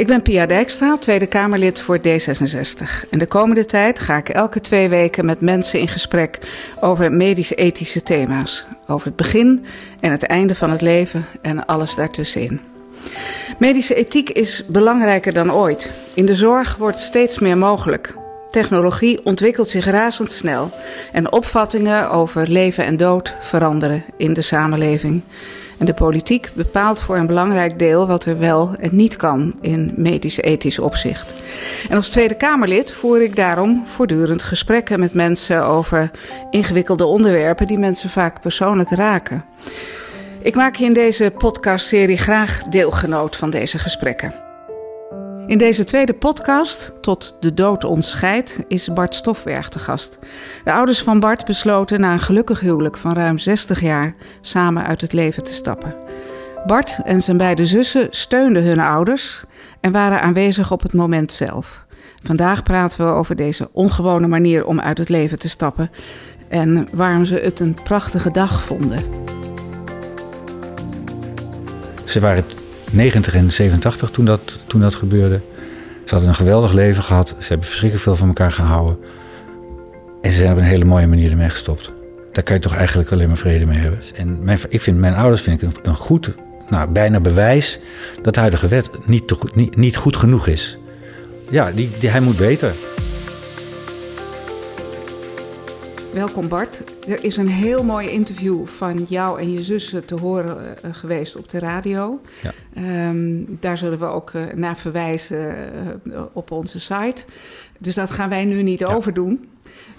Ik ben Pia Dijkstra, Tweede Kamerlid voor D66. En de komende tijd ga ik elke twee weken met mensen in gesprek over medisch-ethische thema's. Over het begin en het einde van het leven en alles daartussenin. Medische ethiek is belangrijker dan ooit. In de zorg wordt steeds meer mogelijk. Technologie ontwikkelt zich razendsnel en opvattingen over leven en dood veranderen in de samenleving. En de politiek bepaalt voor een belangrijk deel wat er wel en niet kan in medisch-ethisch opzicht. En als Tweede Kamerlid voer ik daarom voortdurend gesprekken met mensen over ingewikkelde onderwerpen die mensen vaak persoonlijk raken. Ik maak je in deze podcastserie graag deelgenoot van deze gesprekken. In deze tweede podcast, Tot de dood ons scheidt, is Bart Stofberg te gast. De ouders van Bart besloten na een gelukkig huwelijk van ruim 60 jaar samen uit het leven te stappen. Bart en zijn beide zussen steunden hun ouders en waren aanwezig op het moment zelf. Vandaag praten we over deze ongewone manier om uit het leven te stappen en waarom ze het een prachtige dag vonden. Ze waren 90 en 87 toen dat, toen dat gebeurde. Ze hadden een geweldig leven gehad. Ze hebben verschrikkelijk veel van elkaar gehouden. En ze hebben een hele mooie manier ermee gestopt. Daar kan je toch eigenlijk alleen maar vrede mee hebben. En mijn, ik vind, mijn ouders vind ik een, goed, nou, bijna bewijs dat de huidige wet niet, niet goed genoeg is. Ja, die, die, hij moet beter. Welkom Bart. Er is een heel mooi interview van jou en je zussen te horen uh, geweest op de radio. Ja. Um, daar zullen we ook uh, naar verwijzen uh, op onze site. Dus dat gaan wij nu niet ja. overdoen.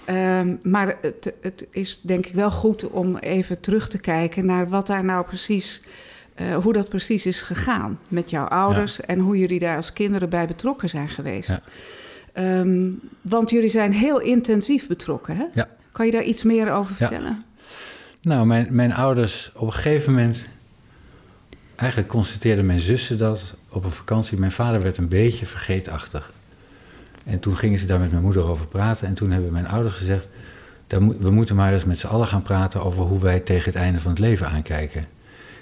Um, maar het, het, is denk ik wel goed om even terug te kijken naar wat daar nou precies, hoe dat precies is gegaan met jouw ouders ja. en hoe jullie daar als kinderen bij betrokken zijn geweest. Um, want jullie zijn heel intensief betrokken, hè? Ja. Kan je daar iets meer over vertellen? Ja. Nou, mijn, mijn ouders op een gegeven moment. Eigenlijk constateerden mijn zussen dat op een vakantie. Mijn vader werd een beetje vergeetachtig. En toen gingen ze daar met mijn moeder over praten. En toen hebben mijn ouders gezegd. We moeten maar eens met z'n allen gaan praten over hoe wij tegen het einde van het leven aankijken.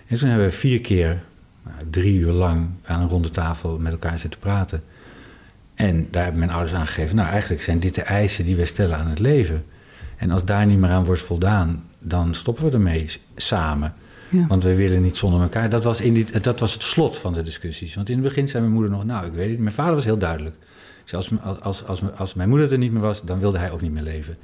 En toen hebben we vier keer, nou, drie uur lang, aan een ronde tafel met elkaar zitten praten. En daar hebben mijn ouders aangegeven. Nou, eigenlijk zijn dit de eisen die wij stellen aan het leven. En als daar niet meer aan wordt voldaan, dan stoppen we ermee samen. Ja. Want we willen niet zonder elkaar. Dat was, in die, dat was het slot van de discussies. Want in het begin zei mijn moeder nog, nou, ik weet het. Mijn vader was heel duidelijk. Als, als, als, als mijn moeder er niet meer was, dan wilde hij ook niet meer leven.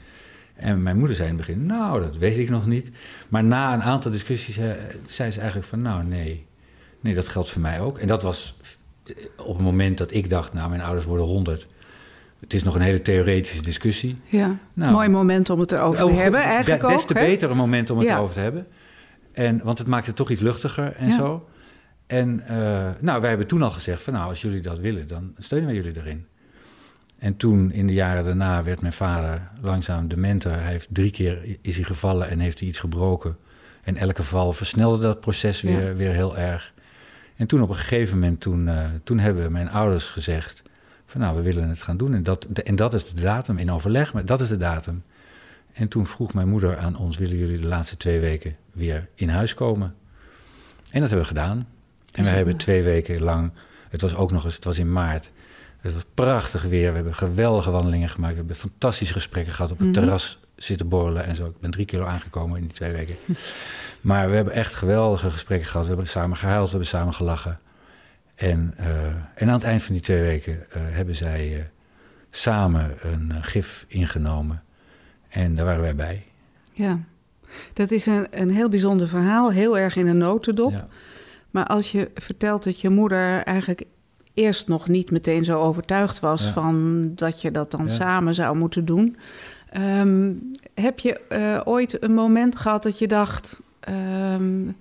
En mijn moeder zei in het begin, nou, dat weet ik nog niet. Maar na een aantal discussies eh, zei ze eigenlijk van, nou, nee. Nee, dat geldt voor mij ook. En dat was op het moment dat ik dacht, nou, mijn ouders worden honderd. Het is nog een hele theoretische discussie. Ja, nou, mooi moment om het erover te hebben eigenlijk Des te ook, beter een moment om het ja. erover te hebben. En, want het maakt het toch iets luchtiger en ja. zo. En uh, nou, wij hebben toen al gezegd van nou, als jullie dat willen, dan steunen wij jullie erin. En toen, in de jaren daarna, werd mijn vader langzaam dementer. Hij heeft drie keer is hij gevallen en heeft hij iets gebroken. En elke val versnelde dat proces weer, ja. weer heel erg. En toen op een gegeven moment, toen, uh, toen hebben mijn ouders gezegd van nou, we willen het gaan doen. En dat, en dat is de datum, in overleg, maar dat is de datum. En toen vroeg mijn moeder aan ons, willen jullie de laatste twee weken weer in huis komen? En dat hebben we gedaan. En we hebben twee weken lang, het was ook nog eens, het was in maart. Het was prachtig weer, we hebben geweldige wandelingen gemaakt. We hebben fantastische gesprekken gehad op het mm -hmm. terras zitten borrelen en zo. Ik ben drie kilo aangekomen in die twee weken. Maar we hebben echt geweldige gesprekken gehad. We hebben samen gehuild, we hebben samen gelachen. En, uh, en aan het eind van die twee weken uh, hebben zij uh, samen een gif ingenomen. En daar waren wij bij. Ja, dat is een, een heel bijzonder verhaal, heel erg in een notendop. Ja. Maar als je vertelt dat je moeder eigenlijk eerst nog niet meteen zo overtuigd was ja. van dat je dat dan ja. samen zou moeten doen. Um, heb je ooit een moment gehad dat je dacht. Um,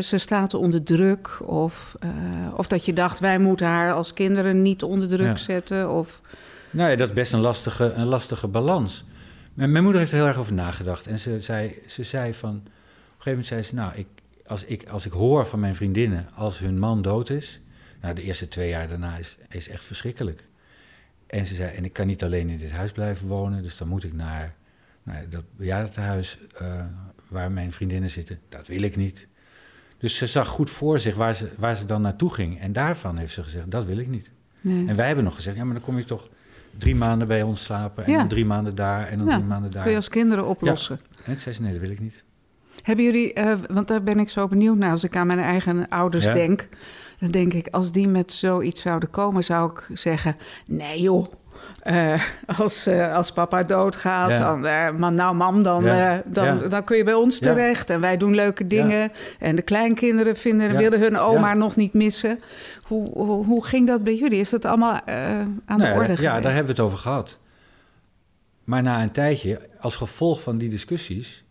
ze staat onder druk. Of, uh, of dat je dacht, wij moeten haar als kinderen niet onder druk ja. zetten. Of... Nou ja, dat is best een lastige, een lastige balans. Mijn, mijn, moeder heeft er heel erg over nagedacht. En ze zei, ze zei van... Op een gegeven moment zei ze, nou, ik, als, ik, als ik hoor van mijn vriendinnen... als hun man dood is... Nou, de eerste twee jaar daarna is, is echt verschrikkelijk. En ze zei, en ik kan niet alleen in dit huis blijven wonen... dus dan moet ik naar, naar dat bejaardentehuis uh, waar mijn vriendinnen zitten. Dat wil ik niet. Dus ze zag goed voor zich waar ze, waar ze dan naartoe ging. En daarvan heeft ze gezegd, dat wil ik niet. Nee. En wij hebben nog gezegd, ja, maar dan kom je toch drie maanden bij ons slapen... en Ja. dan drie maanden daar en dan Ja, drie maanden daar. kun je als kinderen oplossen. En toen zei ze, nee, dat wil ik niet. Hebben jullie, eh, want daar ben ik zo benieuwd naar, als ik aan mijn eigen ouders Ja. denk, dan denk ik, als die met zoiets zouden komen, zou ik zeggen: nee joh. Eh, als, eh, als papa doodgaat, Ja. dan, eh, maar nou mam, dan, Ja. dan, Ja. dan kun je bij ons Ja. terecht. En wij doen leuke dingen. En de kleinkinderen vinden, Ja. willen hun oma Ja. nog niet missen. Hoe, hoe, hoe ging dat bij jullie? Is dat allemaal aan Nou de ja, orde Ja, geweest? daar hebben we het over gehad. Maar na een tijdje, als gevolg van die discussies,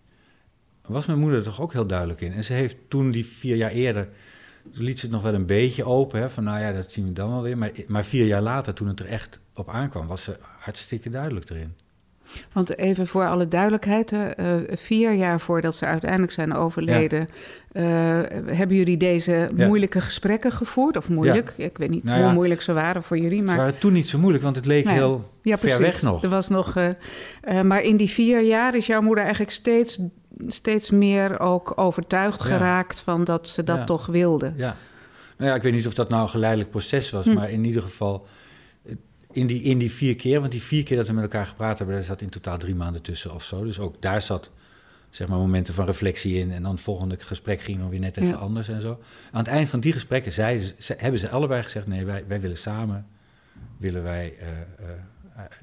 was mijn moeder er toch ook heel duidelijk in. En ze heeft toen die vier jaar eerder, liet ze het nog wel een beetje open. Hè, van nou ja, dat zien we dan wel weer. Maar, maar vier jaar later, toen het er echt op aankwam, was ze hartstikke duidelijk erin. Want even voor alle duidelijkheid, eh, vier jaar voordat ze uiteindelijk zijn overleden, eh, hebben jullie deze Ja. moeilijke gesprekken gevoerd? Of moeilijk? Ik weet niet Nou hoe moeilijk ze waren voor jullie. Ze Maar waren toen niet zo moeilijk, want het leek Nou heel ver weg nog. Er was nog eh, maar in die vier jaar is jouw moeder eigenlijk steeds, steeds meer ook overtuigd geraakt van dat ze dat toch wilde. Ja. Nou ja, ik weet niet of dat nou een geleidelijk proces was, Hm. maar in ieder geval in die, in die vier keer, want die vier keer dat we met elkaar gepraat hebben, daar zat in totaal drie maanden tussen of zo. Dus ook daar zat zeg maar momenten van reflectie in en dan het volgende gesprek ging dan weer net even Ja. anders en zo. Aan het eind van die gesprekken zeiden ze, ze- hebben ze allebei gezegd, nee, wij, wij willen samen, willen wij eh, eh,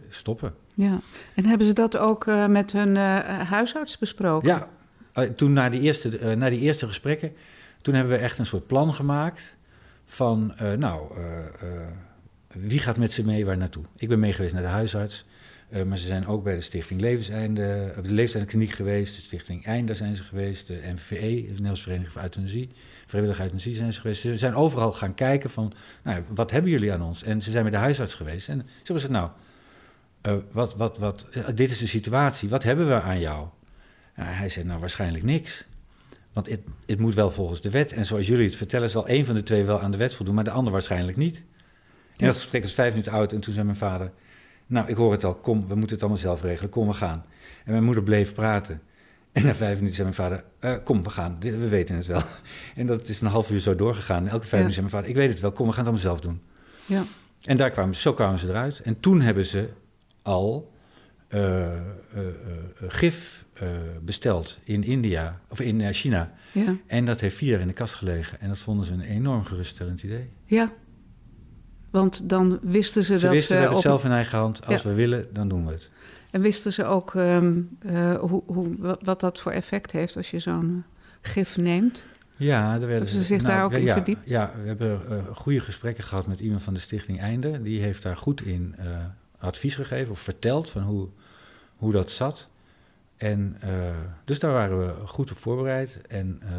stoppen. Ja. En hebben ze dat ook eh, met hun eh, huisarts besproken? Ja, eh, toen na die, eerste, eh, na die eerste gesprekken, toen hebben we echt een soort plan gemaakt van, eh, nou, eh, eh, wie gaat met ze mee waar naartoe? Ik ben mee geweest naar de huisarts, eh, maar ze zijn ook bij de Stichting Levenseinde, de Levenseinde geweest, de Stichting Einde zijn ze geweest, de NVE, de Nederlandse Vereniging voor Euthanasie, Vrijwillige Euthanasie zijn ze geweest. Ze zijn overal gaan kijken van, nou, wat hebben jullie aan ons? En ze zijn bij de huisarts geweest en ze hebben gezegd, nou, eh, wat, wat, wat, eh, dit is de situatie, wat hebben we aan jou? Nou, hij zei, nou waarschijnlijk niks. Want het, het moet wel volgens de wet. En zoals jullie het vertellen, zal één van de twee wel aan de wet voldoen, maar de ander waarschijnlijk niet. En dat gesprek was vijf minuten oud en toen zei mijn vader... Nou, ik hoor het al, kom, we moeten het allemaal zelf regelen, kom, we gaan. En mijn moeder bleef praten. En na vijf minuten zei mijn vader, "Eh, kom, we gaan, we weten het wel. En dat is een half uur zo doorgegaan. En elke vijf Ja. minuten zei mijn vader, ik weet het wel, kom, we gaan het allemaal zelf doen. Ja. En daar kwamen, zo kwamen ze eruit. En toen hebben ze al eh, eh, eh, gif besteld in India, of in China. Ja. En dat heeft vier jaar in de kast gelegen. En dat vonden ze een enorm geruststellend idee. ja. Want dan wisten ze, Ze dat wisten, we ze hebben op het zelf in eigen hand. Als Ja. we willen, dan doen we het. En wisten ze ook ehm, eh, hoe, hoe, wa- wat dat voor effect heeft als je zo'n gif neemt? Ja, daar werden Hebben ze zich daar ook we- in ja, verdiept? Ja, we hebben goede gesprekken gehad met iemand van de Stichting Einde. Die heeft daar goed in eh, advies gegeven of verteld van hoe, hoe dat zat. En eh, dus daar waren we goed op voorbereid. En eh,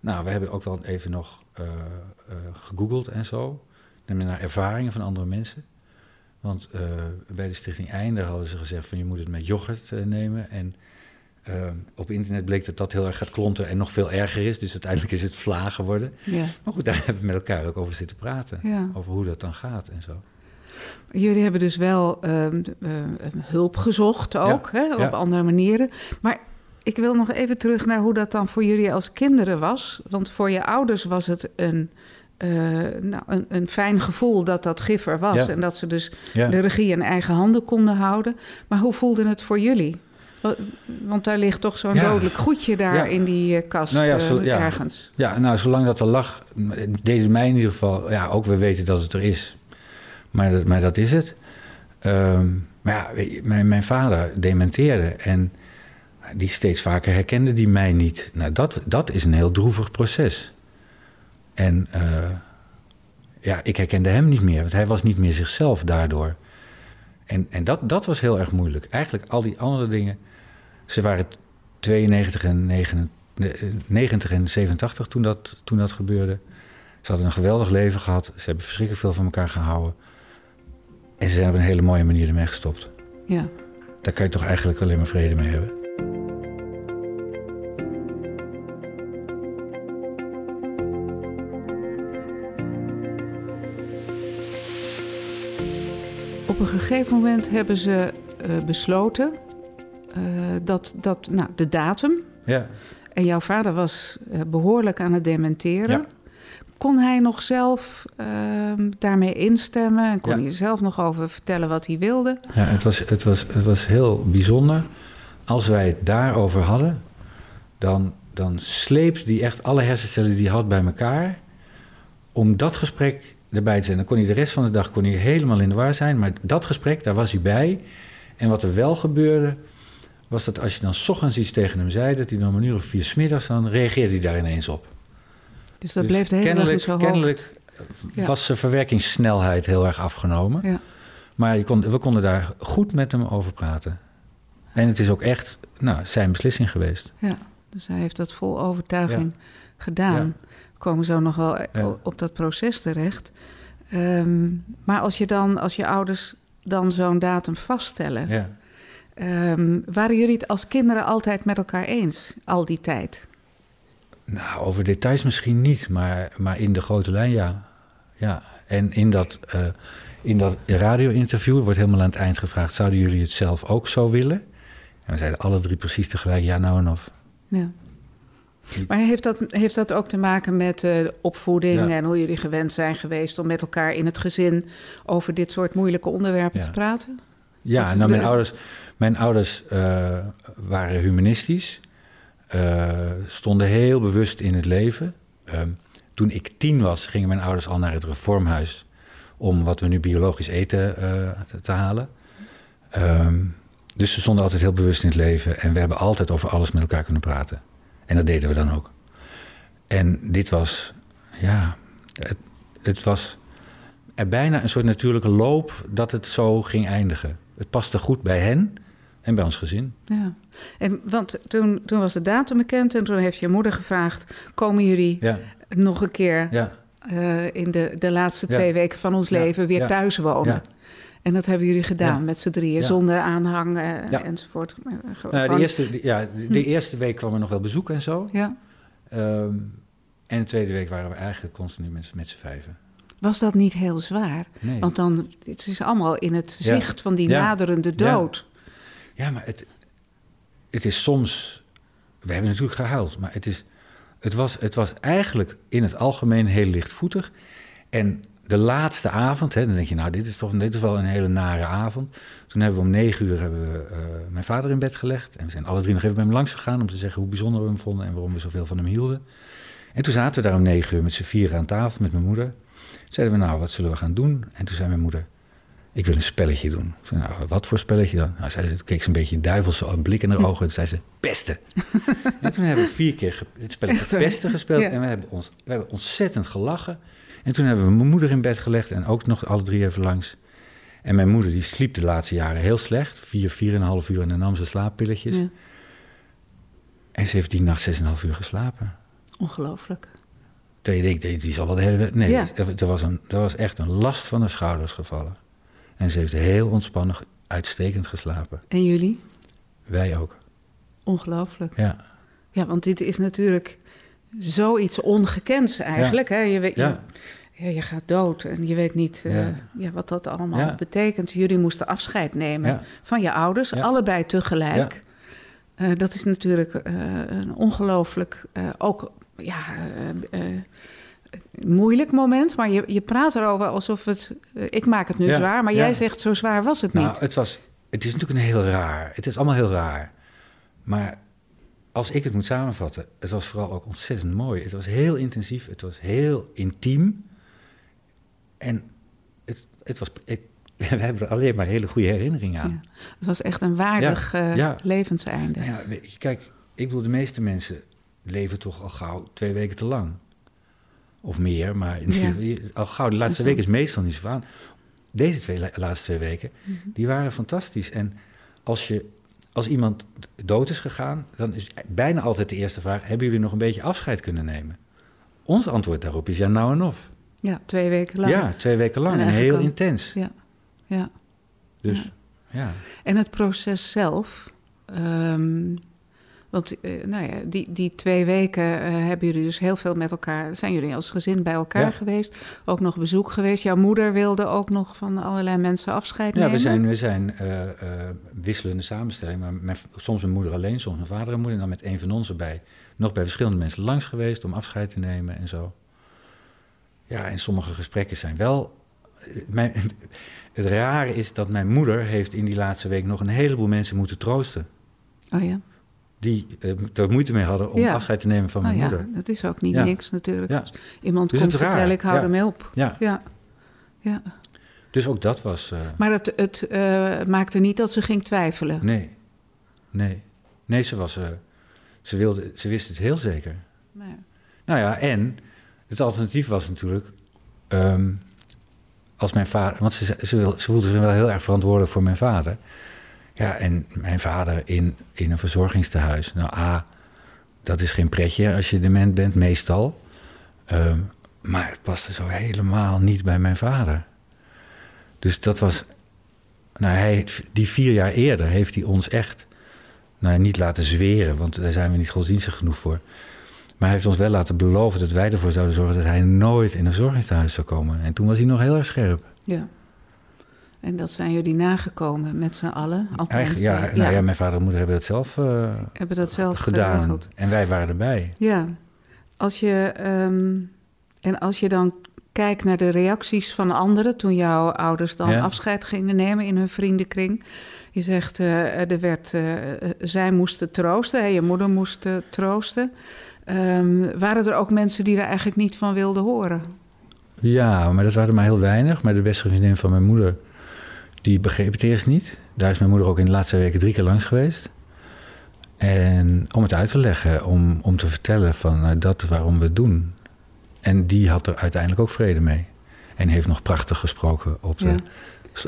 nou, we hebben ook wel even nog eh, gegoogeld en zo. Naar ervaringen van andere mensen. Want bij de Stichting Einde hadden ze gezegd van je moet het met yoghurt nemen. En op internet bleek dat dat heel erg gaat klonten en nog veel erger is. Dus uiteindelijk is het vla geworden. Ja. Maar goed, daar hebben we met elkaar ook over zitten praten. ja. Over hoe dat dan gaat en zo. Jullie hebben dus wel ehm, eh, hulp gezocht ook, hè, op ja. andere manieren. Maar ik wil nog even terug naar hoe dat dan voor jullie als kinderen was. Want voor je ouders was het een, eh, nou, een, een fijn gevoel dat dat gif er was. Ja. En dat ze dus de regie in eigen handen konden houden. Maar hoe voelde het voor jullie? Wa- Want daar ligt toch zo'n Ja. dodelijk goedje daar Ja. in die eh, kast Nou ja, zo- ja. ergens. Ja, nou, zolang dat er lag, deed het mij in ieder geval... Ja, ook we weten dat het er is. Maar dat, maar dat is het. Ehm, maar ja, mijn, mijn vader dementeerde en die steeds vaker herkende die mij niet. Nou, dat, dat is een heel droevig proces. En eh, ja, ik herkende hem niet meer, want hij was niet meer zichzelf daardoor. En, en dat, dat was heel erg moeilijk. Eigenlijk al die andere dingen, ze waren 92 en 89, eh, 90 en 87 toen dat, toen dat gebeurde. Ze hadden een geweldig leven gehad. Ze hebben verschrikkelijk veel van elkaar gehouden. En ze zijn op een hele mooie manier ermee gestopt. Ja. Daar kan je toch eigenlijk alleen maar vrede mee hebben. Op een gegeven moment hebben ze eh, besloten eh, dat, dat nou, de datum Ja, En jouw vader was eh, behoorlijk aan het dementeren. Ja. Kon hij nog zelf ehm, daarmee instemmen? En kon Ja. hij er zelf nog over vertellen wat hij wilde? Ja, het was, het, was, het was heel bijzonder. Als wij het daarover hadden, dan, dan sleepte hij echt alle hersencellen die hij had bij elkaar. Om dat gesprek erbij te zijn. Dan kon hij de rest van de dag kon hij helemaal in de war zijn. Maar dat gesprek, daar was hij bij. En wat er wel gebeurde, was dat als je dan 's ochtends iets tegen hem zei... dat hij dan een uur of vier 's middags, dan reageerde hij daar ineens op. Dus dat Dus bleef de hele dag in kennelijk, zijn hoofd. kennelijk Ja. was zijn verwerkingssnelheid heel erg afgenomen. Ja. Maar je kon, we konden daar goed met hem over praten. En het is ook echt nou, zijn beslissing geweest. Ja, dus hij heeft dat vol overtuiging gedaan. We komen zo nog wel op dat proces terecht. Ehm, maar als je dan, als je ouders dan zo'n datum vaststellen, Ja. ehm, waren jullie het als kinderen altijd met elkaar eens, al die tijd? Nou, over details misschien niet, maar, maar in de grote lijn ja. ja. En in dat, eh, in dat radio-interview wordt helemaal aan het eind gevraagd... zouden jullie het zelf ook zo willen? En we zeiden alle drie precies tegelijk ja, nou en of. Ja. Maar heeft dat, heeft dat ook te maken met eh, opvoeding Ja. en hoe jullie gewend zijn geweest om met elkaar in het gezin over dit soort moeilijke onderwerpen Ja. te praten? Ja, nou, mijn de- ouders, mijn ouders eh, waren humanistisch. Eh, stonden heel bewust in het leven. Ehm, toen ik tien was, gingen mijn ouders al naar het reformhuis... om wat we nu biologisch eten eh, te, te halen. Ehm, dus ze stonden altijd heel bewust in het leven. En we hebben altijd over alles met elkaar kunnen praten. En dat deden we dan ook. En dit was, ja, het, het was er bijna een soort natuurlijke loop dat het zo ging eindigen. Het paste goed bij hen en bij ons gezin. Ja, en want toen, toen was de datum bekend en toen heeft je moeder gevraagd: komen jullie Ja, nog een keer ja, eh, in de, de laatste Ja. twee weken van ons leven weer thuis wonen? Ja. En dat hebben jullie gedaan met z'n drieën, zonder aanhang eh, enzovoort. Eh, Nou, de, eerste, de- ja, de, de eerste week kwam er nog wel bezoek en zo. ja. Ehm, en de tweede week waren we eigenlijk continu met, met z'n vijven. Was dat niet heel zwaar? Nee. Want dan het is allemaal in het zicht van die naderende dood. Ja, maar het, het is soms... We hebben natuurlijk gehuild, maar het, is, het, was, het was eigenlijk in het algemeen heel lichtvoetig. En de laatste avond, hè, dan denk je, nou, dit is toch dit is wel een hele nare avond. Toen hebben we om negen uur hebben we, eh, mijn vader in bed gelegd. En we zijn alle drie nog even bij hem langs gegaan om te zeggen hoe bijzonder we hem vonden en waarom we zoveel van hem hielden. En toen zaten we daar om negen uur met z'n vieren aan tafel met mijn moeder. Toen zeiden we, nou, wat zullen we gaan doen? En toen zei mijn moeder, ik wil een spelletje doen. Ik zei, nou, wat voor spelletje dan? Nou, zei ze, toen keek ze een beetje duivelse blik in haar ogen. En zei ze, pesten. en toen hebben we vier keer het spelletje pesten gespeeld. Ja. En we hebben, ons, we hebben ontzettend gelachen. En toen hebben we mijn moeder in bed gelegd. En ook nog alle drie even langs. En mijn moeder die sliep de laatste jaren heel slecht. Vier, vier en een half uur en dan nam ze slaappilletjes. Ja. En ze heeft die nacht zes en een half uur geslapen. Ongelooflijk. Terwijl je denkt, die is al wel de hele... Nee, Ja. er was een, er was echt een last van de schouders gevallen. En ze heeft heel ontspannen, uitstekend geslapen. En jullie? Wij ook. Ongelooflijk. Ja, Ja, want dit is natuurlijk zoiets ongekends eigenlijk. Hè? Je, weet, ja. je, gaat dood en je weet niet eh, Ja. wat dat allemaal betekent. Jullie moesten afscheid nemen van je ouders, allebei tegelijk. Eh, dat is natuurlijk eh, een ongelooflijk, ook ja, moeilijk moment. Maar je, je praat erover alsof het... eh, ik maak het nu Ja. zwaar, maar Ja. jij zegt zo zwaar was het Nou, niet. het, was, het is natuurlijk een heel raar. Het is allemaal heel raar. Maar als ik het moet samenvatten, het was vooral ook ontzettend mooi. Het was heel intensief, het was heel intiem. En het, het was, we hebben er alleen maar hele goede herinneringen aan. Ja. Het was echt een waardig Ja. levenseinde. Nou kijk, ik bedoel, de meeste mensen leven toch al gauw twee weken te lang. Of meer, maar Ja. al gauw. De laatste week is meestal niet zo aan. Deze twee la- laatste twee weken, Mhm. die waren fantastisch. En als, je, als iemand dood is gegaan, dan is bijna altijd de eerste vraag: hebben jullie nog een beetje afscheid kunnen nemen? Ons antwoord daarop is ja, nou en of. Ja, twee weken lang. Ja, twee weken lang En heel al- intens. Ja, ja. Dus Ja. ja. En het proces zelf, ehm, Want uh, nou ja, die, die twee weken uh, hebben jullie dus heel veel met elkaar. Zijn jullie als gezin bij elkaar ja. geweest? Ook nog bezoek geweest. Jouw moeder wilde ook nog van allerlei mensen afscheid ja, nemen. we zijn, we zijn uh, wisselende samenstelling. Maar mijn, soms mijn moeder alleen, soms mijn vader en moeder. En dan met een van ons erbij. Nog bij verschillende mensen langs geweest om afscheid te nemen en zo. Ja, en sommige gesprekken zijn wel. Mijn, het rare is dat mijn moeder heeft in die laatste week nog een heleboel mensen moeten troosten. Oh ja die uh, er moeite mee hadden om ja. afscheid te nemen van mijn oh, ja. moeder. Dat is ook niet ja. niks natuurlijk. Als iemand dus komt vertellen, ik hou ermee op. Ja. Ja. ja. Dus ook dat was... Uh... Maar het, het uh, maakte niet dat ze ging twijfelen? Nee. Nee. Nee, ze, was, ze, wilde, ze wist het heel zeker. Nee. Nou ja, en het alternatief was natuurlijk... Um, als mijn vader... Want ze, ze, wil, ze voelde zich wel heel erg verantwoordelijk voor mijn vader... Ja, en mijn vader in, in een verzorgingstehuis. Nou, A, dat is geen pretje als je dement bent, meestal. Um, maar het paste zo helemaal niet bij mijn vader. Dus dat was. Nou, hij, die vier jaar eerder heeft hij ons echt. Nou, niet laten zweren, want daar zijn we niet godsdienstig genoeg voor. Maar hij heeft ons wel laten beloven dat wij ervoor zouden zorgen dat hij nooit in een verzorgingstehuis zou komen. En toen was hij nog heel erg scherp. Ja. En dat zijn jullie nagekomen met z'n allen? Althans, ja, ja. Nou ja, mijn vader en moeder hebben dat zelf, uh, hebben dat zelf gedaan. Geregeld. En wij waren erbij. Ja. Als je, um, en als je dan kijkt naar de reacties van anderen... toen jouw ouders dan ja. afscheid gingen nemen in hun vriendenkring... Je zegt, uh, er werd, uh, zij moesten troosten, hè, je moeder moest troosten. Um, waren er ook mensen die daar eigenlijk niet van wilden horen? Ja, maar dat waren er maar heel weinig. Maar de beste vriendin van mijn moeder die begreep het eerst niet. Daar is mijn moeder ook in de laatste weken drie keer langs geweest. En om het uit te leggen, om, om te vertellen van nou, dat waarom we het doen. En die had er uiteindelijk ook vrede mee. En heeft nog prachtig gesproken op de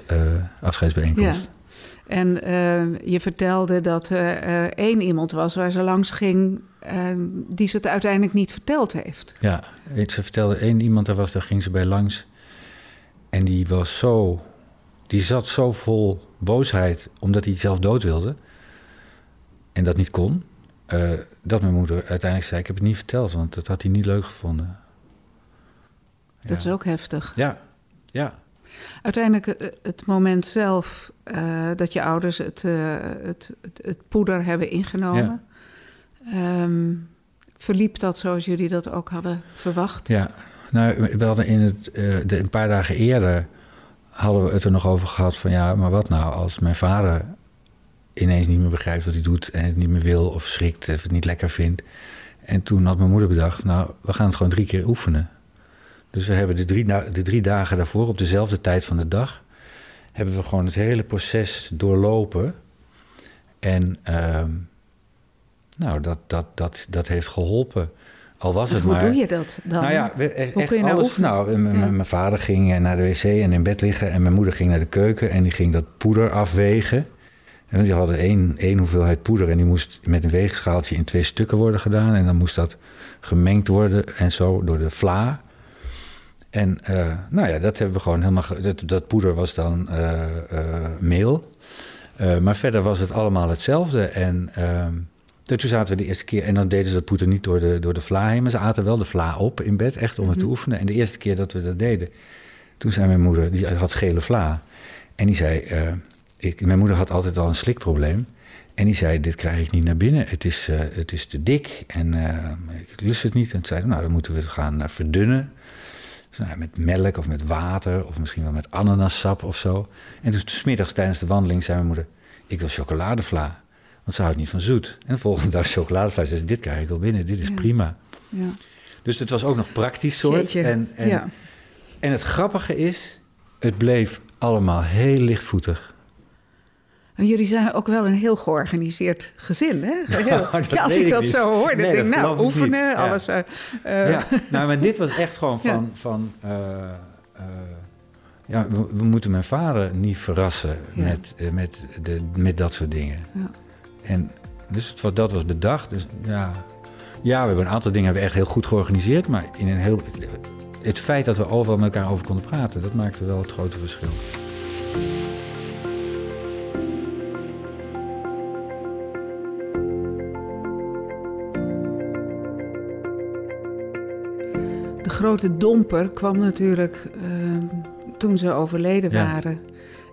ja. uh, afscheidsbijeenkomst. Ja. En uh, je vertelde dat er één iemand was waar ze langs ging... Die ze het uiteindelijk niet verteld heeft. Ja, ze vertelde één iemand, daar, was, daar ging ze bij langs. En die was zo die zat zo vol boosheid omdat hij zelf dood wilde en dat niet kon, uh, dat mijn moeder uiteindelijk zei: Ik heb het niet verteld, want dat had hij niet leuk gevonden. Dat is ook heftig. Ja, ja. Uiteindelijk, het moment zelf uh, dat je ouders het, uh, het, het, het, poeder hebben ingenomen, ja. um, verliep dat zoals jullie dat ook hadden verwacht? Ja, nou, we hadden in het, de, een paar dagen eerder hadden we het er nog over gehad van ja, maar wat nou als mijn vader ineens niet meer begrijpt wat hij doet en het niet meer wil of schrikt of het niet lekker vindt. En toen had mijn moeder bedacht, nou, we gaan het gewoon drie keer oefenen. Dus we hebben de drie, de drie dagen daarvoor, op dezelfde tijd van de dag, hebben we gewoon het hele proces doorlopen. En uh, nou, dat, dat, dat, dat heeft geholpen. Al was het hoe maar, doe je dat dan? Nou ja, we, hoe kun je nou alles? Nou, ja. mijn vader ging naar de wc en in bed liggen. En mijn moeder ging naar de keuken en die ging dat poeder afwegen. En die hadden één, één hoeveelheid poeder en die moest met een weegschaaltje in twee stukken worden gedaan. En dan moest dat gemengd worden en zo door de vla. En uh, nou ja, dat hebben we gewoon helemaal. Dat, dat poeder was dan uh, uh, meel. maar verder was het allemaal hetzelfde. En ehm, toen zaten we de eerste keer, en dan deden ze dat poeder niet door de, door de vla heen, maar ze aten wel de vla op in bed, echt om het mm -hmm. te oefenen. En de eerste keer dat we dat deden, toen zei mijn moeder, die had gele vla. En die zei, uh, ik, mijn moeder had altijd al een slikprobleem. En die zei, dit krijg ik niet naar binnen, het is, uh, het is te dik en uh, ik lust het niet. En toen zeiden nou dan moeten we het gaan verdunnen. Dus, nou, met melk of met water of misschien wel met ananassap of zo. En dus smiddags tijdens de wandeling zei mijn moeder, ik wil chocoladevla. Want ze houdt niet van zoet. En de volgende dag chocoladevlees. Dus dit krijg ik wel binnen. Dit is ja. prima. Ja. Dus het was ook nog praktisch soort. Jeetje. En, en, Ja. en het grappige is, het bleef allemaal heel lichtvoetig. Jullie zijn ook wel een heel georganiseerd gezin, hè? Heel, dat ja, als ik dat niet. zo hoor, dan Nee, denk ik, nou, oefenen, niet. Ja. alles. eh, eh, ja. Nou, maar dit was echt gewoon van... van uh, uh, ja, we, we, moeten mijn vader niet verrassen met, met, de, met dat soort dingen. Ja. En dus het dat was bedacht. Dus ja, ja, we hebben een aantal dingen hebben echt heel goed georganiseerd. Maar in een heel, het feit dat we overal met elkaar over konden praten, dat maakte wel het grote verschil. De grote domper kwam natuurlijk ehm, toen ze overleden waren.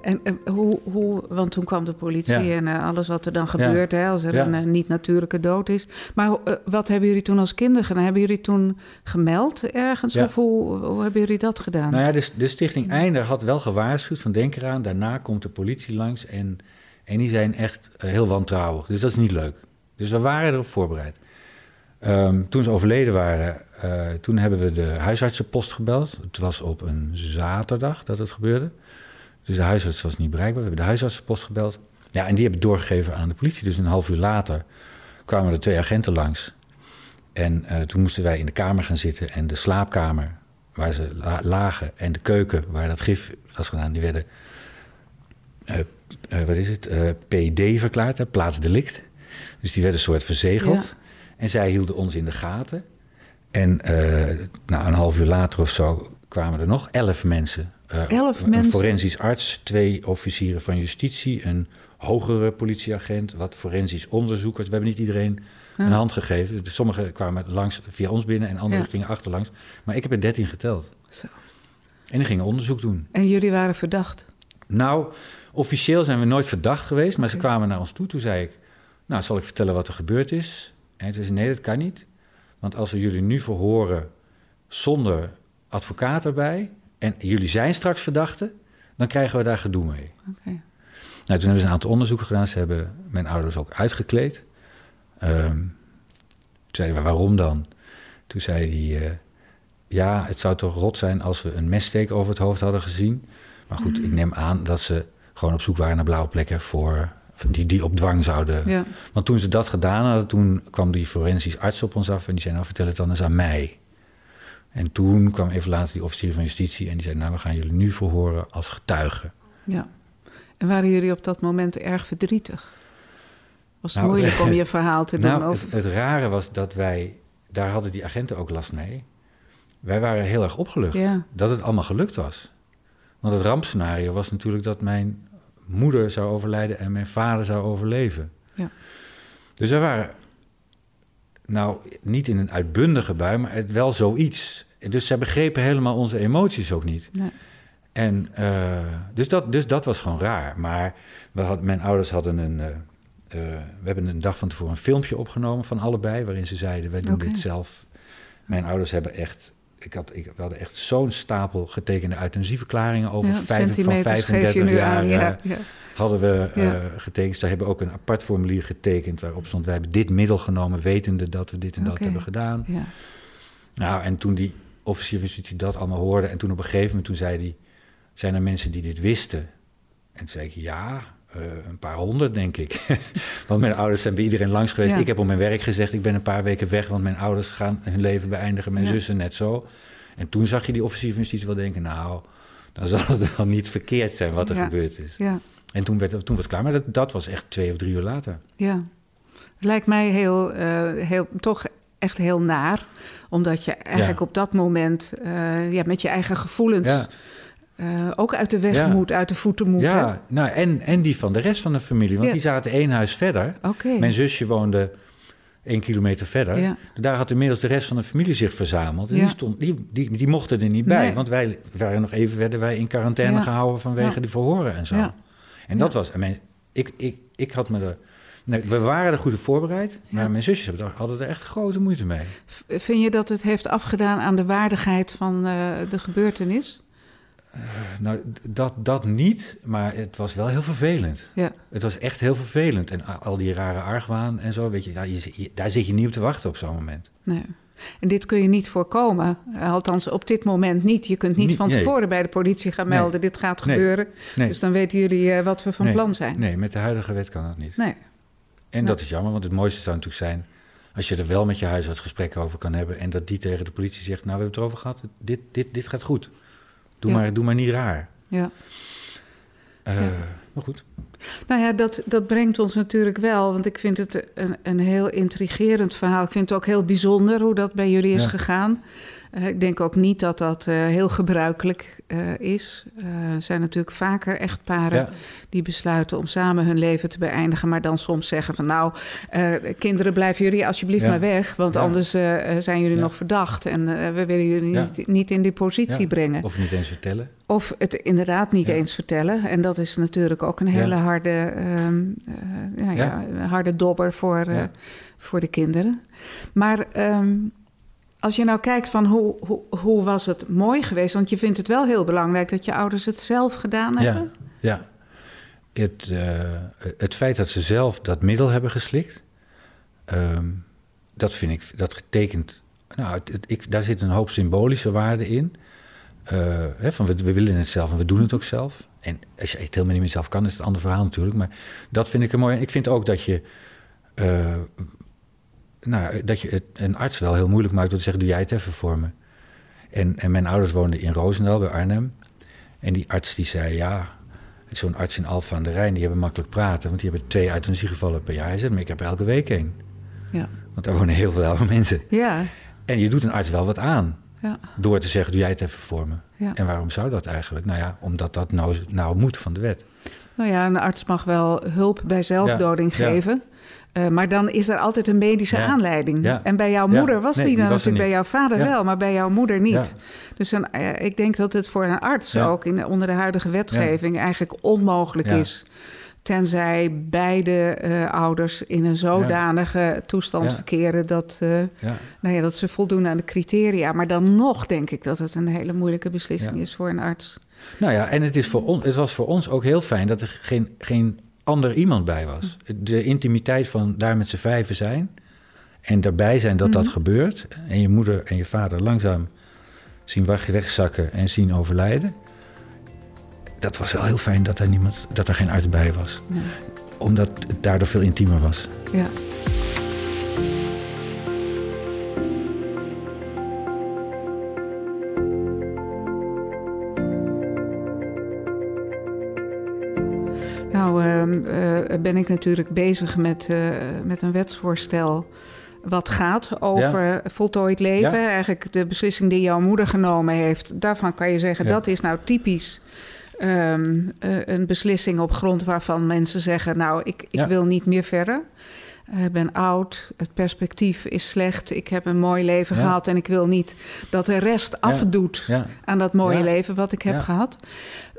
En eh, hoe, hoe, want toen kwam de politie Ja. en eh, alles wat er dan gebeurt, hè, als er Ja. een eh, niet-natuurlijke dood is. Maar wat hebben jullie toen als kinderen gedaan? Hebben jullie toen gemeld ergens? Of hoe, hoe hebben jullie dat gedaan? Nou ja, de, de stichting Einder had wel gewaarschuwd van denk eraan, daarna komt de politie langs en, en die zijn echt heel wantrouwig. Dus dat is niet leuk. Dus we waren erop voorbereid. Ehm, toen ze overleden waren, toen hebben we de huisartsenpost gebeld. Het was op een zaterdag dat het gebeurde. Dus de huisarts was niet bereikbaar. We hebben de huisartsenpost gebeld. Ja, en die hebben doorgegeven aan de politie. Dus een half uur later kwamen er twee agenten langs. En eh, toen moesten wij in de kamer gaan zitten. En de slaapkamer waar ze la- lagen en de keuken waar dat gif was gedaan, die werden, eh, eh, wat is het, PD verklaard, hè, plaatsdelict. Dus die werden een soort verzegeld. Ja. En zij hielden ons in de gaten. En nou, een half uur later of zo kwamen er nog elf mensen. Eh, Elf een mensen? forensisch arts, twee officieren van justitie, een hogere politieagent, wat forensisch onderzoekers. We hebben niet iedereen een hand gegeven. Dus sommigen kwamen langs via ons binnen en anderen Ja. gingen achterlangs. Maar ik heb er dertien geteld. Zo. En die gingen onderzoek doen. En jullie waren verdacht? Nou, officieel zijn we nooit verdacht geweest, maar ze kwamen naar ons toe. Toen zei ik, nou, zal ik vertellen wat er gebeurd is? En toen zei ze, nee, dat kan niet. Want als we jullie nu verhoren zonder advocaat erbij... en jullie zijn straks verdachten, dan krijgen we daar gedoe mee. Nou, toen hebben ze een aantal onderzoeken gedaan. Ze hebben mijn ouders ook uitgekleed. Ehm, toen zeiden we, waarom dan? Toen zei hij, eh, ja, het zou toch rot zijn als we een messteek over het hoofd hadden gezien. Maar goed, ik neem aan dat ze gewoon op zoek waren naar blauwe plekken voor... Die, die op dwang zouden... Ja. Want toen ze dat gedaan hadden, toen kwam die forensisch arts op ons af... en die zei, nou, vertel het dan eens aan mij. En toen kwam even later die officier van justitie... en die zei, nou, we gaan jullie nu verhoren als getuigen. ja. En waren jullie op dat moment erg verdrietig? Was het Nou, moeilijk om je verhaal te doen? Nou, over... het, het rare was dat wij, daar hadden die agenten ook last mee. Wij waren heel erg opgelucht Ja. dat het allemaal gelukt was. Want het rampscenario was natuurlijk dat mijn moeder zou overlijden en mijn vader zou overleven. Ja. Dus wij waren, nou, niet in een uitbundige bui, maar het wel zoiets. Dus zij begrepen helemaal onze emoties ook niet. Nee. En eh, dus, dat, dus dat was gewoon raar. Maar we had, mijn ouders hadden een. eh, eh, we hebben een dag van tevoren een filmpje opgenomen van allebei, waarin ze zeiden: wij doen dit zelf. Mijn ouders hebben echt. Ik had, ik, we hadden echt zo'n stapel getekende euthanasieverklaringen over Ja, vijf, van centimeters geef je 35 nu jaar. aan. Ja, ja. hadden we eh, getekend. Ze hebben ook een apart formulier getekend waarop stond: wij hebben dit middel genomen, wetende dat we dit en dat hebben gedaan. ja. Nou, en toen die officier van justitie dat allemaal hoorde... en toen op een gegeven moment toen zei hij... zijn er mensen die dit wisten? En toen zei ik, ja, eh, een paar honderd, denk ik. want mijn ouders zijn bij iedereen langs geweest. Ja. Ik heb op mijn werk gezegd, ik ben een paar weken weg... want mijn ouders gaan hun leven beëindigen, mijn Ja. zussen net zo. En toen zag je die officier van justitie wel denken... nou, dan zal het wel niet verkeerd zijn wat er Ja. gebeurd is. ja. En toen, werd, toen was het klaar, maar dat, dat was echt twee of drie uur later. Ja, het lijkt mij heel, eh, heel, toch echt heel naar. Omdat je eigenlijk op dat moment eh, ja, met je eigen gevoelens Eh, ook uit de weg Ja. moet, uit de voeten moet. Ja, nou, en, en die van de rest van de familie. Want Ja. die zaten één huis verder. Mijn zusje woonde één kilometer verder. Ja. Daar had inmiddels de rest van de familie zich verzameld. En die, stond, die, die, die mochten er niet bij. Nee. Want wij waren nog even werden wij in quarantaine gehouden vanwege die verhoren en zo. Ja. En dat was. en Mijn, ik, ik, ik had me er. Nee, we waren er goed op voorbereid. Maar Ja. mijn zusjes hadden er echt grote moeite mee. Vind je dat het heeft afgedaan aan de waardigheid van eh, de gebeurtenis? Nou, d- dat, dat niet, maar het was wel heel vervelend. Ja, Het was echt heel vervelend. En al die rare argwaan en zo, weet je, daar, je, je- daar zit je niet op te wachten op zo'n moment. nee. En dit kun je niet voorkomen. Eh, Althans, op dit moment niet. Je kunt niet van nee. tevoren bij de politie gaan Nee. melden... dit gaat gebeuren. Dus dan weten jullie eh, wat we van plan zijn. nee, met de huidige wet kan dat niet. Nee. En dat is jammer, want het mooiste zou natuurlijk zijn... als je er wel met je huisarts gesprekken over kan hebben... en dat die tegen de politie zegt... nou, we hebben het erover gehad, dit, dit, dit gaat goed. Doe, Ja. maar, doe maar niet raar. Ja. Eh, Ja. maar goed. Nou ja, dat, dat brengt ons natuurlijk wel, want ik vind het een, een heel intrigerend verhaal. Ik vind het ook heel bijzonder hoe dat bij jullie is gegaan. Uh, ik denk ook niet dat dat uh, heel gebruikelijk uh, is. Er zijn natuurlijk vaker echtparen ja. die besluiten om samen hun leven te beëindigen, maar dan soms zeggen van nou, kinderen blijven jullie alsjeblieft ja. maar weg, want anders zijn jullie nog verdacht en we willen jullie niet, niet in die positie brengen. Of niet eens vertellen. Of het inderdaad niet eens vertellen. En dat is natuurlijk ook een hele harde, um, ja, harde dobber voor, voor de kinderen. Maar um, als je nou kijkt van hoe, hoe, hoe was het mooi geweest... want je vindt het wel heel belangrijk dat je ouders het zelf gedaan hebben. Ja, ja. Het, uh, het feit dat ze zelf dat middel hebben geslikt... Um, dat vind ik, dat getekend... Nou, het, het, ik, daar zit een hoop symbolische waarde in... Uh, hè, van we, we, willen het zelf en we doen het ook zelf. En als je het helemaal niet meer zelf kan, is het een ander verhaal natuurlijk. Maar dat vind ik een mooi. Ik vind ook dat je uh, nou, dat je het een arts wel heel moeilijk maakt door te zeggen: doe jij het even voor me. En, en mijn ouders woonden in Roosendaal bij Arnhem. En die arts die zei: ja, zo'n arts in Alphen aan de Rijn, die hebben makkelijk praten, want die hebben twee euthanasiegevallen per jaar. Hij zei: maar ik heb elke week één. Ja. Want daar wonen heel veel oude mensen. Ja. En je doet een arts wel wat aan. Ja. Door te zeggen, doe jij het even voor me. Ja. En waarom zou dat eigenlijk? Nou ja, omdat dat nou, nou moet van de wet. Nou ja, een arts mag wel hulp bij zelfdoding ja. geven. Uh, maar dan is er altijd een medische ja. aanleiding. Ja. En bij jouw moeder was nee, die dan natuurlijk, bij jouw vader wel, maar bij jouw moeder niet. Dus een, uh, ik denk dat het voor een arts ook in, onder de huidige wetgeving eigenlijk onmogelijk is. Tenzij beide uh, ouders in een zodanige toestand verkeren dat, Nou ja, dat ze voldoen aan de criteria. Maar dan nog denk ik dat het een hele moeilijke beslissing is voor een arts. Nou ja, en het, is voor on, het was voor ons ook heel fijn dat er geen, geen ander iemand bij was. De intimiteit van daar met z'n vijven zijn en daarbij zijn dat dat mhm. gebeurt. En je moeder en je vader langzaam zien wegzakken en zien overlijden. Dat was wel heel fijn dat er, niemand, dat er geen arts bij was. Omdat het daardoor veel intiemer was. Ja. Ben ik natuurlijk bezig met, uh, met een wetsvoorstel wat gaat over ja. voltooid leven. Ja. Eigenlijk de beslissing die jouw moeder genomen heeft. Daarvan kan je zeggen, ja. dat is nou typisch um, een beslissing op grond waarvan mensen zeggen... nou, ik, ik wil niet meer verder. Ik ben oud, het perspectief is slecht. Ik heb een mooi leven gehad en ik wil niet dat de rest afdoet aan dat mooie leven wat ik heb gehad.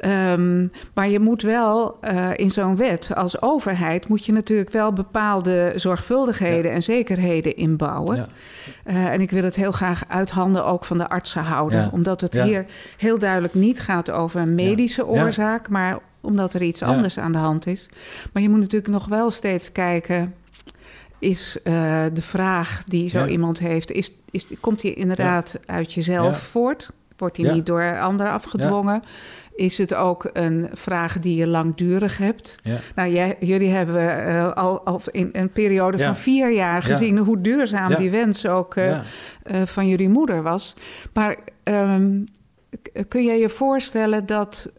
Um, maar je moet wel uh, in zo'n wet als overheid moet je natuurlijk wel bepaalde zorgvuldigheden en zekerheden inbouwen. Uh, en ik wil het heel graag uit handen ook van de artsen houden, omdat het hier heel duidelijk niet gaat over een medische oorzaak, maar omdat er iets anders aan de hand is. Maar je moet natuurlijk nog wel steeds kijken is uh, de vraag die zo ja. iemand heeft, is, is, komt die inderdaad ja. uit jezelf voort? Wordt die niet door anderen afgedwongen? Is het ook een vraag die je langdurig hebt? Nou, jij, jullie hebben uh, al, al, in een periode van vier jaar gezien hoe duurzaam die wens ook uh, van jullie moeder was. Maar um, kun je je voorstellen dat,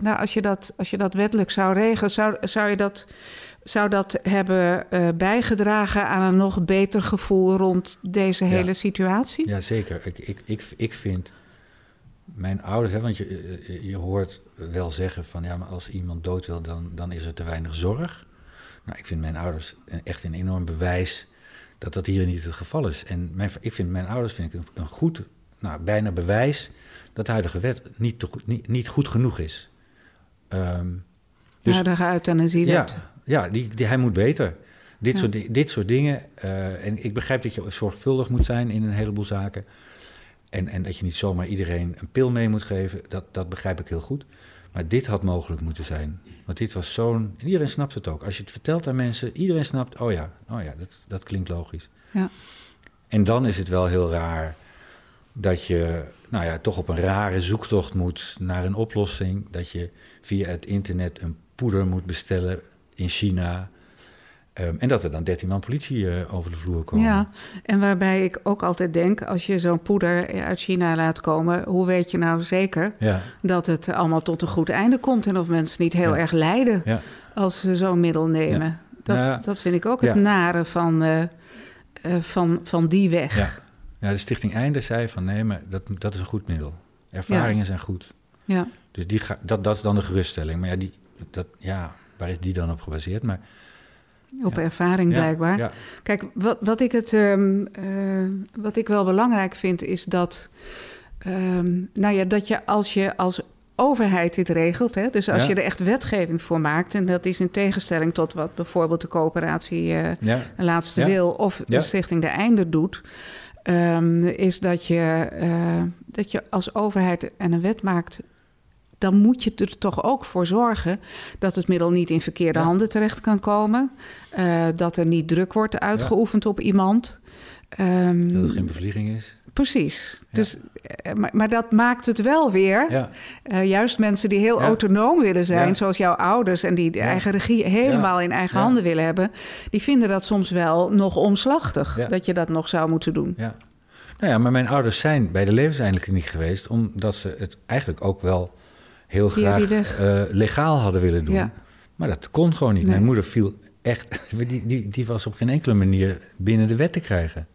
nou, als, je dat, als je dat wettelijk zou regelen, zou, zou je dat zou dat hebben uh, bijgedragen aan een nog beter gevoel rond deze hele situatie? Ja, zeker. Ik, ik, ik, ik vind mijn ouders, hè, want je, eh, eh, je hoort wel zeggen van ja, maar als iemand dood wil, dan, dan is er te weinig zorg. Nou, ik vind mijn ouders echt een enorm bewijs dat dat hier niet het geval is. En mijn, ik vind mijn ouders vind ik een, goed, nou, bijna bewijs dat de huidige wet niet, te, niet, niet goed genoeg is. Um, dus, de euthanasiewet. Ja, ja, die, die, hij moet beter. Dit, ja. soort, dit soort dingen. Uh, en ik begrijp dat je zorgvuldig moet zijn in een heleboel zaken. En, en dat je niet zomaar iedereen een pil mee moet geven. Dat, dat begrijp ik heel goed. Maar dit had mogelijk moeten zijn. Want dit was zo'n. En iedereen snapt het ook. Als je het vertelt aan mensen, iedereen snapt. Oh ja, oh ja dat, dat klinkt logisch. Ja. En dan is het wel heel raar dat je nou ja, toch op een rare zoektocht moet naar een oplossing. Dat je via het internet een poeder moet bestellen in China. Ehm, en dat er dan 13 man politie eh, over de vloer komen. Ja, en waarbij ik ook altijd denk, als je zo'n poeder uit China laat komen, hoe weet je nou zeker Ja, dat het allemaal tot een goed einde komt en of mensen niet heel Ja. erg lijden ja, als ze zo'n middel nemen? Dat, Ja. dat vind ik ook het nare van, eh, eh, van, van die weg. ja. ja, de stichting Einde zei van nee, maar dat, dat is een goed middel. Ervaringen zijn goed. Ja. Dus die ga, dat, dat is dan de geruststelling. Maar ja, die, dat, ja, waar is die dan op gebaseerd? Maar, Op Ja. ervaring blijkbaar. Ja, Kijk, wat, wat, ik het, ehm, eh, wat ik wel belangrijk vind, is dat, ehm, nou ja, dat je als je als overheid dit regelt, hè, dus als Ja. je er echt wetgeving voor maakt, en dat is in tegenstelling tot wat bijvoorbeeld de coöperatie eh, ja, Laatste Ja. Wil of de. Stichting De Einde doet, ehm, is dat je, eh, dat je als overheid en een wet maakt. Dan moet je er toch ook voor zorgen dat het middel niet in verkeerde Ja. handen terecht kan komen. eh, dat er niet druk wordt uitgeoefend op iemand. Ehm, dat het geen bevlieging is. Precies. Dus, eh, maar, maar dat maakt het wel weer. Ja, eh, juist mensen die heel Ja. autonoom willen zijn, zoals jouw ouders, en die de eigen regie helemaal in eigen handen willen hebben, die vinden dat soms wel nog omslachtig dat je dat nog zou moeten doen. ja. Nou ja, maar mijn ouders zijn bij de levenseindekliniek geweest... omdat ze het eigenlijk ook wel heel graag eh, legaal hadden willen doen. Ja. Maar dat kon gewoon niet. Nee. Mijn moeder viel echt... Die, die, die was op geen enkele manier binnen de wet te krijgen.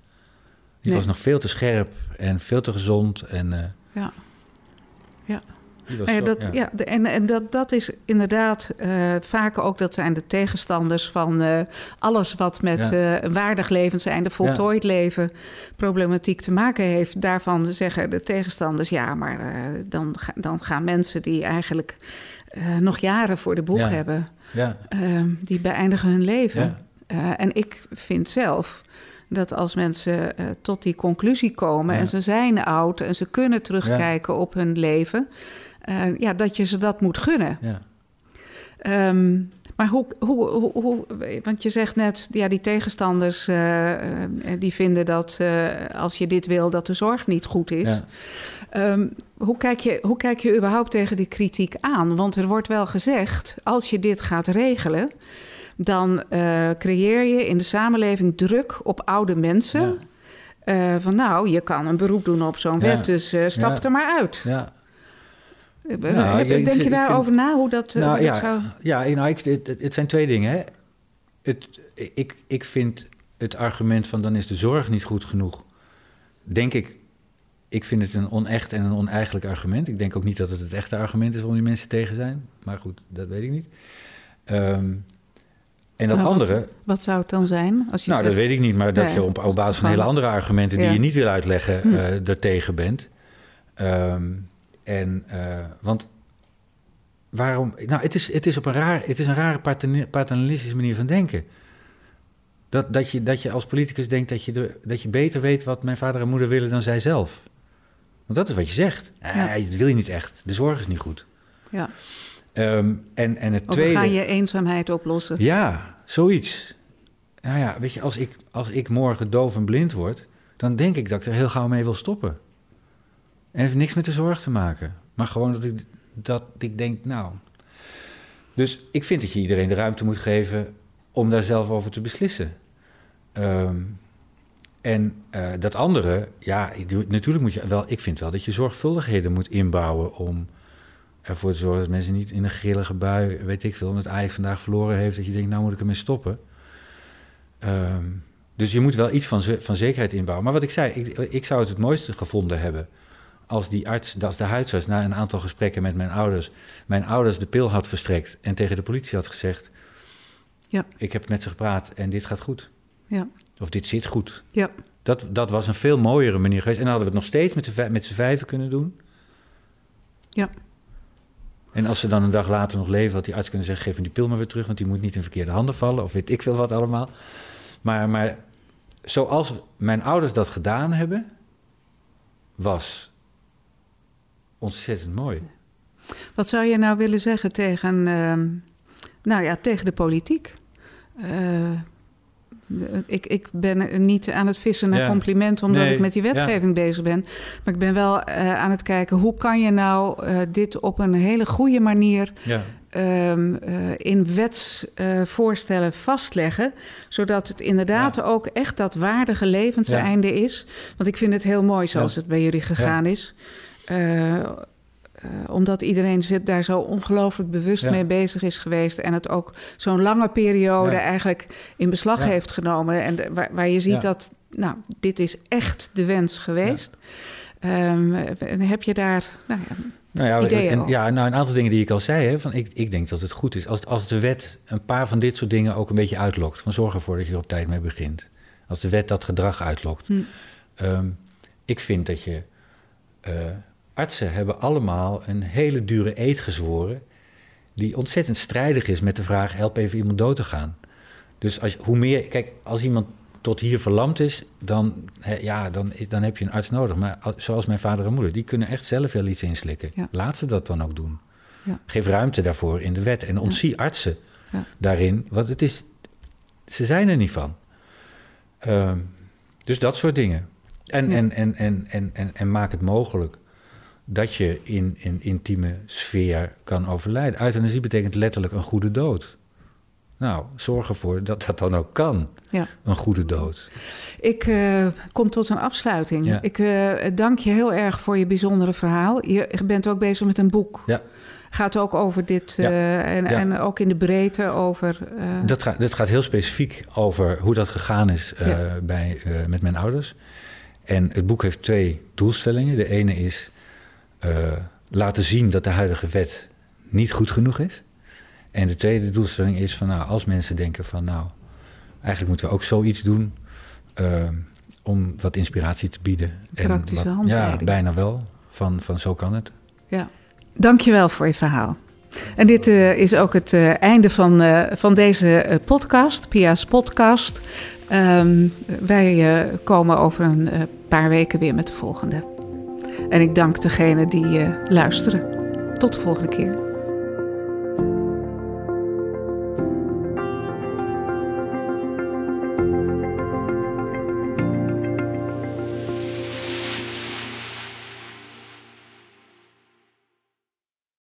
Die Nee. was nog veel te scherp en veel te gezond. En, eh, Ja. Ja. Nou ja, dat, ja. en en dat, dat is inderdaad eh, vaak ook, dat zijn de tegenstanders van eh, alles wat met Ja. eh, een waardig leven zijn, de voltooid leven, problematiek te maken heeft. Daarvan zeggen de tegenstanders, ja, maar dan, dan gaan mensen die eigenlijk nog jaren voor de boeg hebben, Ja, eh, die beëindigen hun leven. en ik vind zelf dat als mensen tot die conclusie komen Ja. en ze zijn oud en ze kunnen terugkijken op hun leven, eh, ja, dat je ze dat moet gunnen. ja. Ehm, maar hoe, hoe, hoe, hoe- want je zegt net, ja, die tegenstanders eh, eh, die vinden dat als je dit wil, dat de zorg niet goed is. ja. Ehm, hoe, kijk je, hoe kijk je überhaupt tegen die kritiek aan? Want er wordt wel gezegd, als je dit gaat regelen, dan creëer je in de samenleving druk op oude mensen. Ja. Van nou, je kan een beroep doen op zo'n Ja. wet, dus stap er maar uit. ja. Eh, Nou, heb- ik- denk je vind- daarover na hoe dat, eh, Nou hoe dat ja, zou... ja nou, ik, het, het- zijn twee dingen. Hè. Het, ik, ik vind het argument van dan is de zorg niet goed genoeg. Denk ik, ik vind het een onecht en een oneigenlijk argument. Ik denk ook niet dat het het echte argument is waarom die mensen tegen zijn. Maar goed, dat weet ik niet. Ehm, en dat Nou, andere, Wat zou het dan zijn? Als je nou, dat weet ik niet, maar dat Nee, je op, op basis van hele andere argumenten die Ja. je niet wil uitleggen, Hm. eh ertegen bent. Ehm, en, eh, want waarom? Nou, het is, het is op een raar, het is een rare paternalistische manier van denken. Dat, dat, je, dat je als politicus denkt dat je, de, dat je beter weet wat mijn vader en moeder willen dan zij zelf. Want dat is wat je zegt. Ja. Nee, dat wil je niet echt. De zorg is niet goed. ja. Ehm, en, en het Of tweede. gaan je eenzaamheid oplossen. Ja, zoiets. Nou ja, weet je, als ik, als ik morgen doof en blind word, dan denk ik dat ik er heel gauw mee wil stoppen. En heeft niks met de zorg te maken. Maar gewoon dat ik, dat ik denk, nou. Dus ik vind dat je iedereen de ruimte moet geven om daar zelf over te beslissen. Ehm, en eh, dat andere, ja, natuurlijk moet je wel, ik vind wel dat je zorgvuldigheden moet inbouwen om ervoor te zorgen dat mensen niet in een grillige bui, weet ik veel, omdat Ajax vandaag verloren heeft, dat je denkt, nou moet ik ermee stoppen. Ehm, dus je moet wel iets van, van zekerheid inbouwen. Maar wat ik zei, ik, ik zou het het mooiste gevonden hebben als die arts, als de huisarts na een aantal gesprekken met mijn ouders, mijn ouders de pil had verstrekt en tegen de politie had gezegd, Ja. ik heb met ze gepraat en dit gaat goed. Ja. Of dit zit goed. Ja. Dat, dat was een veel mooiere manier geweest. En dan hadden we het nog steeds met, de, met z'n vijven kunnen doen. Ja. En als ze dan een dag later nog leven, had die arts kunnen zeggen: geef me die pil maar weer terug, want die moet niet in verkeerde handen vallen. Of weet ik veel wat allemaal. Maar, maar zoals mijn ouders dat gedaan hebben, was ontzettend mooi. Wat zou je nou willen zeggen tegen, ehm, nou ja, tegen de politiek? Eh, ik, ik ben niet aan het vissen naar Ja. complimenten omdat Nee, ik met die wetgeving bezig ben. Maar ik ben wel eh, aan het kijken hoe kan je nou eh, dit op een hele goede manier Ja, um, in wetsvoorstellen vastleggen, zodat het inderdaad ook echt dat waardige levenseinde is. Want ik vind het heel mooi zoals het bij jullie gegaan is. Uh, omdat iedereen daar zo ongelooflijk bewust mee bezig is geweest. En het ook zo'n lange periode eigenlijk in beslag heeft genomen. En waar, waar, je ziet dat, nou, dit is echt de wens geweest. Um, en heb je daar nou nou ja, ideeën Ja, nou, een aantal dingen die ik al zei. Hè, van ik, ik denk dat het goed is. Als, als de wet een paar van dit soort dingen ook een beetje uitlokt. Van zorg ervoor dat je er op tijd mee begint. Als de wet dat gedrag uitlokt. Hm. Um, ik vind dat je... Uh, artsen hebben allemaal een hele dure eet gezworen. die ontzettend strijdig is met de vraag: help even iemand dood te gaan. Dus als, hoe meer. Kijk, als iemand tot hier verlamd is, dan, ja, dan, dan heb je een arts nodig. Maar zoals mijn vader en moeder, die kunnen echt zelf wel iets inslikken. Laat ze dat dan ook doen. Ja. Geef ruimte daarvoor in de wet en ontzie artsen daarin. Want het is, ze zijn er niet van. Uh, dus dat soort dingen. En, en, en, en, en, en, en maak het mogelijk dat je in een in intieme sfeer kan overlijden. Euthanasie betekent letterlijk een goede dood. Nou, zorg ervoor dat dat dan ook kan. Ja. Een goede dood. Ik uh, kom tot een afsluiting. Ik uh, dank je heel erg voor je bijzondere verhaal. Je bent ook bezig met een boek. Ja. Gaat ook over dit uh, en, en, ook in de breedte over. Dat, gaat, dat gaat heel specifiek over hoe dat gegaan is bij, met mijn ouders. En het boek heeft twee doelstellingen. De ene is laten zien dat de huidige wet niet goed genoeg is. En de tweede doelstelling is van nou, als mensen denken van nou, eigenlijk moeten we ook zoiets doen uh, om wat inspiratie te bieden. Praktische en wat, Ja, bijna wel. Van, van zo kan het. Ja, dankjewel voor je verhaal. En dit uh, is ook het uh, einde van, van deze podcast, Pia's podcast. Um, wij komen over een paar weken weer met de volgende. En ik dank degene die uh, luisteren. Tot de volgende keer.